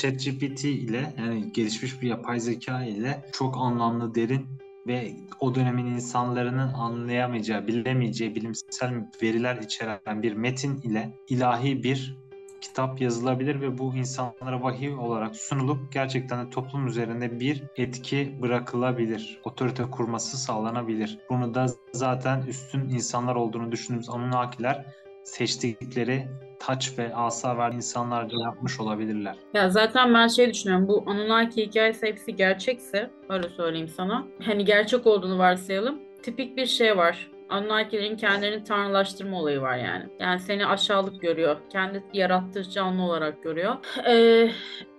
ChatGPT ile yani gelişmiş bir yapay zeka ile çok anlamlı, derin ve o dönemin insanların anlayamayacağı, bilemeyeceği bilimsel veriler içeren bir metin ile ilahi bir kitap yazılabilir ve bu insanlara vahiy olarak sunulup gerçekten de toplum üzerinde bir etki bırakılabilir. Otorite kurması sağlanabilir. Bunu da zaten üstün insanlar olduğunu düşündüğümüz Anunnakiler seçtikleri taç ve asa verdiği insanlarca yapmış olabilirler. Ya zaten ben şey düşünüyorum. Bu Anunnaki hikayesi hepsi gerçekse öyle söyleyeyim sana. Hani gerçek olduğunu varsayalım. Tipik bir şey var. Anunnakilerin kendilerini tanrılaştırma olayı var yani. Yani seni aşağılık görüyor. Kendi yarattığı canlı olarak görüyor. Ee,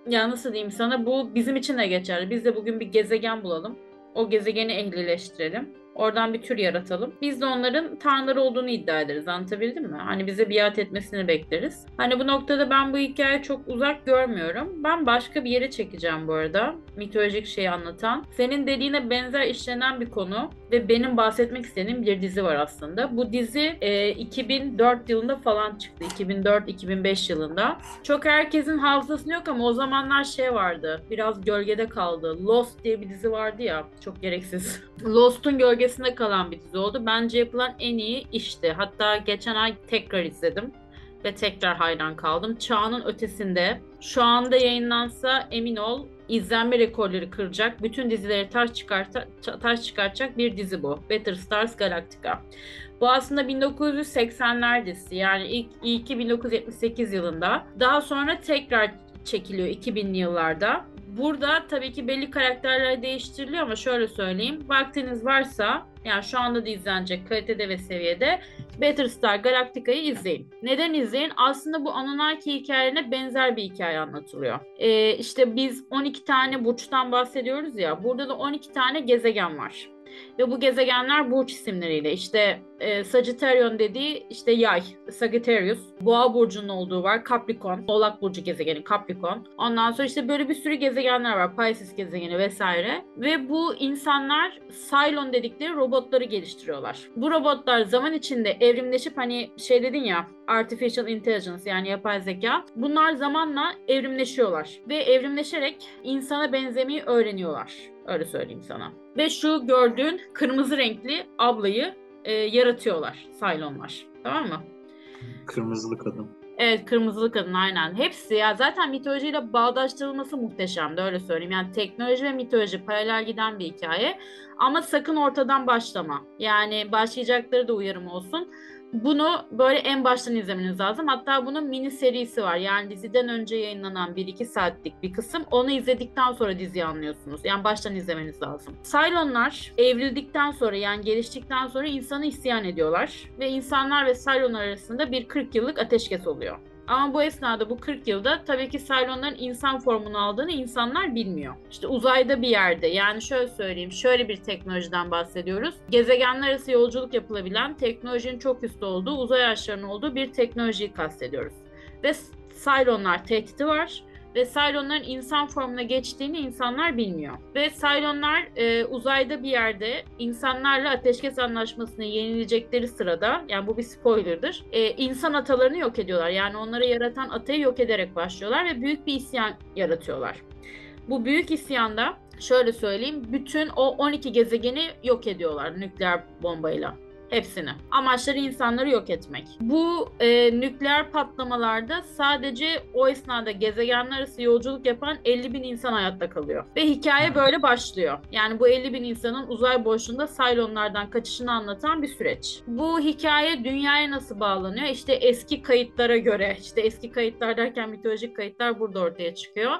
ya nasıl diyeyim sana bu bizim için de geçerli. Biz de bugün bir gezegen bulalım. O gezegeni ehlileştirelim. Oradan bir tür yaratalım. Biz de onların tanrıları olduğunu iddia ederiz. Anlatabildim mi? Hani bize biat etmesini bekleriz. Hani bu noktada ben bu hikaye çok uzak görmüyorum. Ben başka bir yere çekeceğim bu arada. Mitolojik şeyi anlatan. Senin dediğine benzer işlenen bir konu ve benim bahsetmek istediğim bir dizi var aslında. Bu dizi e, 2004 yılında falan çıktı. 2004-2005 yılında. Çok herkesin hafızasında yok ama o zamanlar şey vardı. Biraz gölgede kaldı. Lost diye bir dizi vardı ya. Çok gereksiz. Lost'un gölgesinde kalan bir dizi oldu. Bence yapılan en iyi işti. Hatta geçen ay tekrar izledim ve tekrar hayran kaldım. Çağının ötesinde şu anda yayınlansa emin ol izlenme rekorları kıracak, bütün dizileri taş, çıkarta, taş çıkartacak bir dizi bu. Better Stars Galactica. Bu aslında 1980'ler dizisi yani ilk, ilki 1978 yılında. Daha sonra tekrar çekiliyor 2000'li yıllarda. Burada tabii ki belli karakterler değiştiriliyor ama şöyle söyleyeyim. Vaktiniz varsa yani şu anda da izlenecek kalitede ve seviyede Battlestar Galactica'yı izleyin. Neden izleyin? Aslında bu Anunnaki hikayelerine benzer bir hikaye anlatılıyor. Ee, işte biz 12 tane burçtan bahsediyoruz ya. Burada da 12 tane gezegen var. Ve bu gezegenler burç isimleriyle işte e, Sagittarion dediği işte yay, Sagittarius. Boğa burcunun olduğu var, Capricorn. Oğlak burcu gezegeni Capricorn. Ondan sonra işte böyle bir sürü gezegenler var, Pisces gezegeni vesaire. Ve bu insanlar Cylon dedikleri robotları geliştiriyorlar. Bu robotlar zaman içinde evrimleşip hani şey dedin ya Artificial Intelligence yani yapay zeka. Bunlar zamanla evrimleşiyorlar. Ve evrimleşerek insana benzemeyi öğreniyorlar. Öyle söyleyeyim sana. Ve şu gördüğün kırmızı renkli ablayı e, yaratıyorlar Cylonlar. Tamam mı? Kırmızılı kadın. Evet kırmızılı kadın aynen. Hepsi ya zaten mitolojiyle bağdaştırılması muhteşemdi öyle söyleyeyim. Yani teknoloji ve mitoloji paralel giden bir hikaye. Ama sakın ortadan başlama. Yani başlayacakları da uyarım olsun. Bunu böyle en baştan izlemeniz lazım. Hatta bunun mini serisi var. Yani diziden önce yayınlanan 1-2 saatlik bir kısım. Onu izledikten sonra diziyi anlıyorsunuz. Yani baştan izlemeniz lazım. Cylonlar evrildikten sonra yani geliştikten sonra insanı isyan ediyorlar. Ve insanlar ve Cylonlar arasında bir 40 yıllık ateşkes oluyor. Ama bu esnada bu 40 yılda tabii ki Cylonların insan formunu aldığını insanlar bilmiyor. İşte uzayda bir yerde yani şöyle söyleyeyim şöyle bir teknolojiden bahsediyoruz. Gezegenler arası yolculuk yapılabilen teknolojinin çok üstü olduğu uzay araçlarının olduğu bir teknolojiyi kastediyoruz. Ve Cylonlar tehdidi var ve Cylonların insan formuna geçtiğini insanlar bilmiyor. Ve Cylonlar e, uzayda bir yerde insanlarla ateşkes anlaşmasını yenilecekleri sırada, yani bu bir spoilerdır, e, insan atalarını yok ediyorlar. Yani onları yaratan atayı yok ederek başlıyorlar ve büyük bir isyan yaratıyorlar. Bu büyük isyanda şöyle söyleyeyim, bütün o 12 gezegeni yok ediyorlar nükleer bombayla. Hepsini. Amaçları insanları yok etmek. Bu e, nükleer patlamalarda sadece o esnada gezegenler arası yolculuk yapan 50 bin insan hayatta kalıyor. Ve hikaye böyle başlıyor. Yani bu 50 bin insanın uzay boşluğunda Cylonlardan kaçışını anlatan bir süreç. Bu hikaye dünyaya nasıl bağlanıyor? İşte eski kayıtlara göre, işte eski kayıtlar derken mitolojik kayıtlar burada ortaya çıkıyor.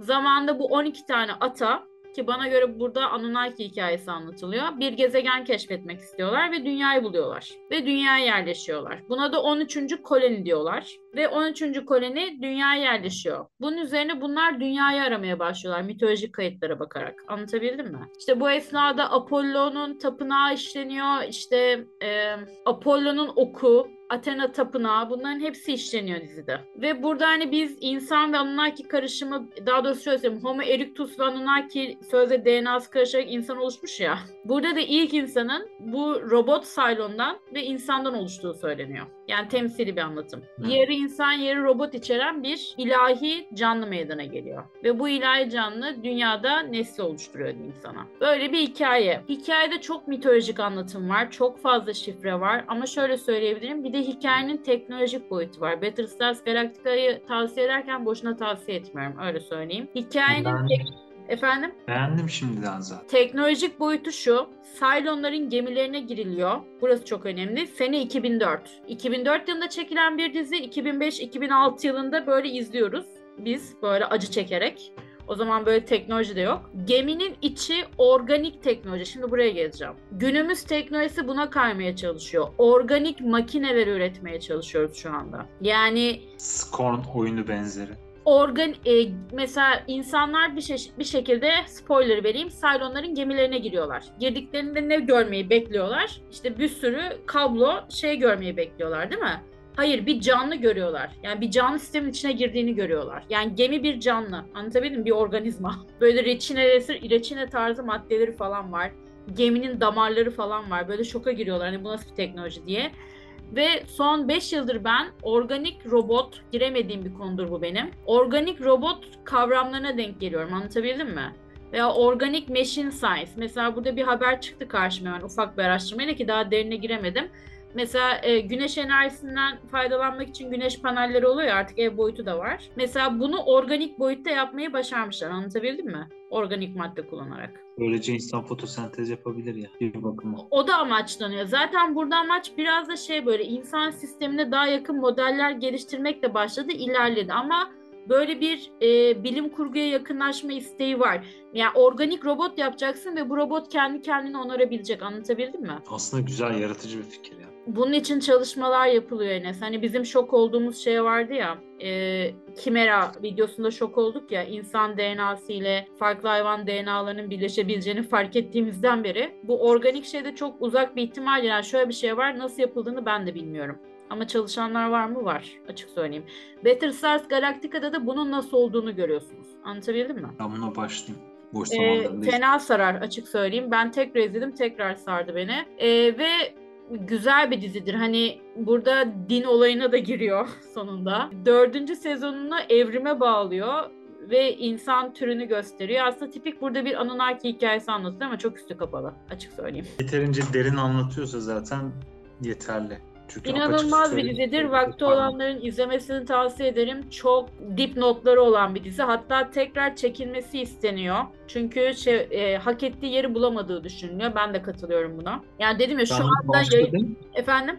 Zamanda bu 12 tane ata ki bana göre burada Anunnaki hikayesi anlatılıyor. Bir gezegen keşfetmek istiyorlar ve dünyayı buluyorlar. Ve dünyaya yerleşiyorlar. Buna da 13. koloni diyorlar. Ve 13. koloni dünyaya yerleşiyor. Bunun üzerine bunlar dünyayı aramaya başlıyorlar mitolojik kayıtlara bakarak. Anlatabildim mi? İşte bu esnada Apollo'nun tapınağı işleniyor. İşte e, Apollo'nun oku Athena Tapınağı bunların hepsi işleniyor dizide. Ve burada hani biz insan ve Anunnaki karışımı daha doğrusu şöyle söyleyeyim. Homo erectus ve Anunnaki sözde DNA'sı karışarak insan oluşmuş ya. Burada da ilk insanın bu robot Cylon'dan ve insandan oluştuğu söyleniyor. Yani temsili bir anlatım. Hı. Yarı insan yarı robot içeren bir ilahi canlı meydana geliyor. Ve bu ilahi canlı dünyada nesli oluşturuyor diyeyim sana. Böyle bir hikaye. Hikayede çok mitolojik anlatım var. Çok fazla şifre var. Ama şöyle söyleyebilirim. Bir de hikayenin teknolojik boyutu var. Battlestars Galactica'yı tavsiye ederken boşuna tavsiye etmiyorum. Öyle söyleyeyim. Hikayenin Ben tek- Efendim? beğendim şimdiden zaten. Teknolojik boyutu şu. Cylonların gemilerine giriliyor. Burası çok önemli. Sene 2004. 2004 yılında çekilen bir dizi. 2005-2006 yılında böyle izliyoruz. Biz böyle acı çekerek. O zaman böyle teknoloji de yok. Geminin içi organik teknoloji. Şimdi buraya geleceğim. Günümüz teknolojisi buna kaymaya çalışıyor. Organik makineler üretmeye çalışıyoruz şu anda. Yani Scorn oyunu benzeri. Organ e, mesela insanlar bir, şey, bir şekilde spoiler vereyim Cylonların gemilerine giriyorlar. Girdiklerinde ne görmeyi bekliyorlar? İşte bir sürü kablo şey görmeyi bekliyorlar değil mi? Hayır bir canlı görüyorlar. Yani bir canlı sistemin içine girdiğini görüyorlar. Yani gemi bir canlı. Anlatabildim mi? Bir organizma. Böyle reçinelesi, reçine tarzı maddeleri falan var. Geminin damarları falan var. Böyle şoka giriyorlar. Hani bu nasıl bir teknoloji diye. Ve son 5 yıldır ben organik robot, giremediğim bir konudur bu benim. Organik robot kavramlarına denk geliyorum. Anlatabildim mi? Veya organik machine science. Mesela burada bir haber çıktı karşıma hemen ufak bir araştırmayla ki daha derine giremedim. Mesela e, güneş enerjisinden faydalanmak için güneş panelleri oluyor ya artık ev boyutu da var. Mesela bunu organik boyutta yapmayı başarmışlar. Anlatabildim mi? Organik madde kullanarak. Böylece insan fotosentez yapabilir ya bir bakıma. O da amaçlanıyor. Zaten burada amaç biraz da şey böyle insan sistemine daha yakın modeller geliştirmekle başladı, ilerledi. Ama böyle bir e, bilim kurguya yakınlaşma isteği var. Yani organik robot yapacaksın ve bu robot kendi kendini onarabilecek. Anlatabildim mi? Aslında güzel, yaratıcı bir fikir ya. Bunun için çalışmalar yapılıyor Enes. Hani bizim şok olduğumuz şey vardı ya. E, Kimera videosunda şok olduk ya. insan DNA'sı ile farklı hayvan DNA'larının birleşebileceğini fark ettiğimizden beri. Bu organik şeyde çok uzak bir ihtimal. Yani şöyle bir şey var. Nasıl yapıldığını ben de bilmiyorum. Ama çalışanlar var mı? Var. Açık söyleyeyim. Battlestars Galactica'da da bunun nasıl olduğunu görüyorsunuz. Anlatabildim mi? Ben buna başlayayım. Boş zamanlarında fena sarar açık söyleyeyim. Ben tekrar izledim tekrar sardı beni. Ee, ve güzel bir dizidir. Hani burada din olayına da giriyor sonunda. Dördüncü sezonunu evrime bağlıyor ve insan türünü gösteriyor. Aslında tipik burada bir Anunnaki hikayesi anlatıyor ama çok üstü kapalı açık söyleyeyim. yeterince derin anlatıyorsa zaten yeterli. Çünkü İnanılmaz bir dizidir. Vakti olanların izlemesini tavsiye ederim. Çok dip notları olan bir dizi. Hatta tekrar çekilmesi isteniyor. Çünkü şey, e, hak ettiği yeri bulamadığı düşünülüyor. Ben de katılıyorum buna. Yani dedim ya şu Ben anda yayın... Efendim?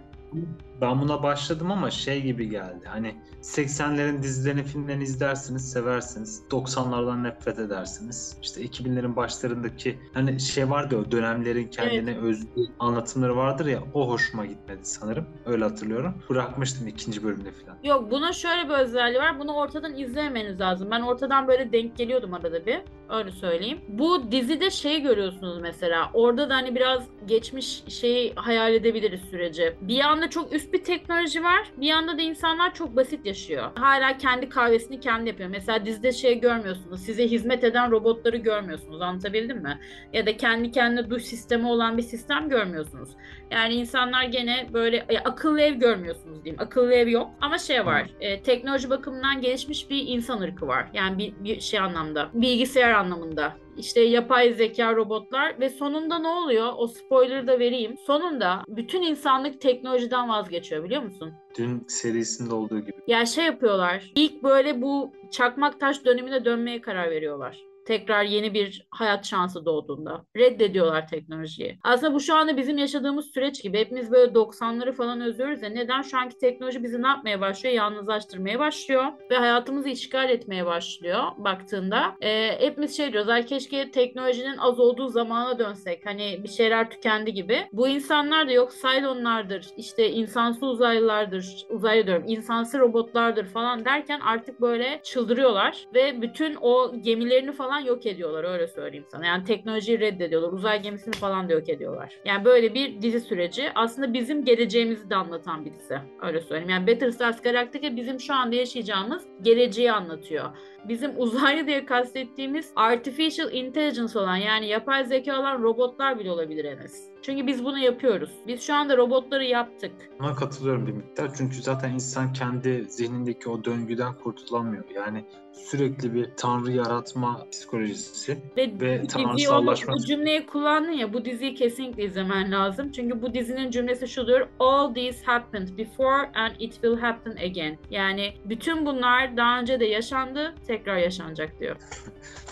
Ben buna başladım ama şey gibi geldi. Hani 80'lerin dizilerini, filmlerini izlersiniz, seversiniz. 90'lardan nefret edersiniz. İşte 2000'lerin başlarındaki hani şey vardı o dönemlerin kendine özgü anlatımları vardır ya o hoşuma gitmedi sanırım. Öyle hatırlıyorum. Bırakmıştım ikinci bölümde falan. Yok bunun şöyle bir özelliği var. Bunu ortadan izlemeniz lazım. Ben ortadan böyle denk geliyordum arada bir. Öyle söyleyeyim. Bu dizide şey görüyorsunuz mesela. Orada da hani biraz geçmiş şeyi hayal edebiliriz süreci. Bir yanda çok üst bir teknoloji var. Bir yanda da insanlar çok basit yaşıyor. Hala kendi kahvesini kendi yapıyor. Mesela dizide şey görmüyorsunuz. Size hizmet eden robotları görmüyorsunuz. Anlatabildim mi? Ya da kendi kendine duş sistemi olan bir sistem görmüyorsunuz. Yani insanlar gene böyle e, akıllı ev görmüyorsunuz diyeyim. Akıllı ev yok ama şey var. e, teknoloji bakımından gelişmiş bir insan ırkı var. Yani bir, bir şey anlamda. Bilgisayar anlamında. İşte yapay zeka robotlar ve sonunda ne oluyor? O spoiler'ı da vereyim. Sonunda bütün insanlık teknolojiden vazgeçiyor biliyor musun? Dün serisinde olduğu gibi. Ya şey yapıyorlar. İlk böyle bu çakmak taş dönemine dönmeye karar veriyorlar. Tekrar yeni bir hayat şansı doğduğunda. Reddediyorlar teknolojiyi. Aslında bu şu anda bizim yaşadığımız süreç gibi. Hepimiz böyle 90'ları falan özlüyoruz ya. Neden? Şu anki teknoloji bizi ne yapmaya başlıyor? Yalnızlaştırmaya başlıyor. Ve hayatımızı işgal etmeye başlıyor baktığında. Ee, hepimiz şey diyoruz. Ay keşke teknolojinin az olduğu zamana dönsek. Hani bir şeyler tükendi gibi. Bu insanlar da yok. Cylonlardır. işte insansı uzaylılardır. Uzaylı diyorum. insansı robotlardır falan derken artık böyle çıldırıyorlar. Ve bütün o gemilerini falan falan yok ediyorlar öyle söyleyeyim sana. Yani teknolojiyi reddediyorlar. Uzay gemisini falan da yok ediyorlar. Yani böyle bir dizi süreci. Aslında bizim geleceğimizi de anlatan bir dizi. Öyle söyleyeyim. Yani Battlestar Galactica bizim şu anda yaşayacağımız geleceği anlatıyor. Bizim uzaylı diye kastettiğimiz artificial intelligence olan yani yapay zeka olan robotlar bile olabilir Enes. Çünkü biz bunu yapıyoruz. Biz şu anda robotları yaptık. Buna katılıyorum bir miktar. Çünkü zaten insan kendi zihnindeki o döngüden kurtulamıyor. Yani sürekli bir tanrı yaratma psikolojisi. Ve, Ve tanrısallaşma- bu cümleyi kullandın ya bu diziyi kesinlikle izlemen lazım. Çünkü bu dizinin cümlesi şudur. All these happened before and it will happen again. Yani bütün bunlar daha önce de yaşandı, tekrar yaşanacak diyor.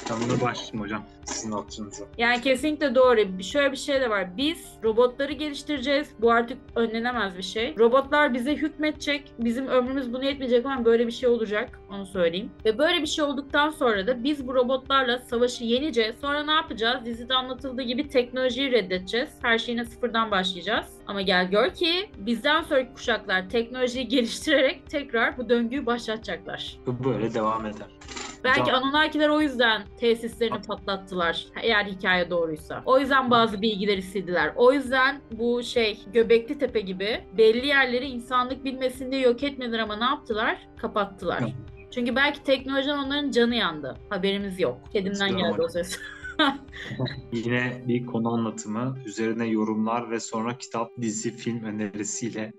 Ben buna başlayayım hocam. Sizin hatırınıza. Yani kesinlikle doğru. Şöyle bir şey de var. Biz robotları geliştireceğiz. Bu artık önlenemez bir şey. Robotlar bize hükmedecek. Bizim ömrümüz buna yetmeyecek ama böyle bir şey olacak. Onu söyleyeyim. Ve böyle bir şey olduktan sonra da biz bu robotlarla savaşı yeneceğiz. Sonra ne yapacağız? Dizide anlatıldığı gibi teknolojiyi reddedeceğiz. Her şeyine sıfırdan başlayacağız. Ama gel gör ki bizden sonraki kuşaklar teknolojiyi geliştirerek tekrar bu döngüyü başlatacaklar. Böyle devam eder. Belki Can- Anunnakiler o yüzden tesislerini patlattılar. Eğer hikaye doğruysa. O yüzden bazı bilgileri sildiler. O yüzden bu şey Göbekli Tepe gibi belli yerleri insanlık bilmesin diye yok etmediler ama ne yaptılar? Kapattılar. Çünkü belki teknolojiden onların canı yandı. Haberimiz yok. Kedimden geldi o ses. Yine bir konu anlatımı, üzerine yorumlar ve sonra kitap, dizi, film önerisiyle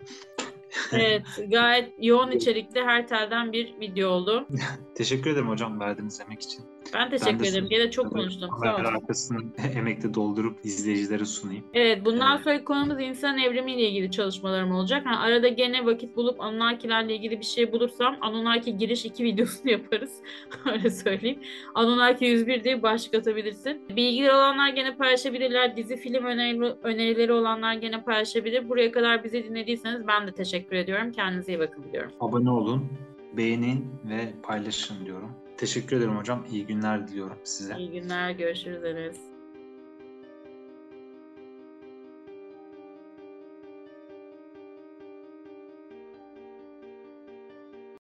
evet gayet yoğun içerikli her telden bir video oldu. teşekkür ederim hocam verdiğiniz emek için. Ben teşekkür de ederim. Gene çok konuştum. Sağ olun. arkasını emekle doldurup izleyicilere sunayım. Evet bundan Evet. sonraki konumuz insan evrimiyle ilgili çalışmalarım olacak. Ha, arada gene vakit bulup Anunnakilerle ilgili bir şey bulursam Anunnaki giriş 2 videosunu yaparız. Öyle söyleyeyim. Anunnaki 101 diye başlık atabilirsin. Bilgileri olanlar gene paylaşabilirler. Dizi film öneri, önerileri olanlar gene paylaşabilir. Buraya kadar bizi dinlediyseniz ben de teşekkür ediyorum. Kendinize iyi bakın diliyorum. Abone olun, beğenin ve paylaşın diyorum. Teşekkür ederim hocam. İyi günler diliyorum size. İyi günler. Görüşürüz Enes.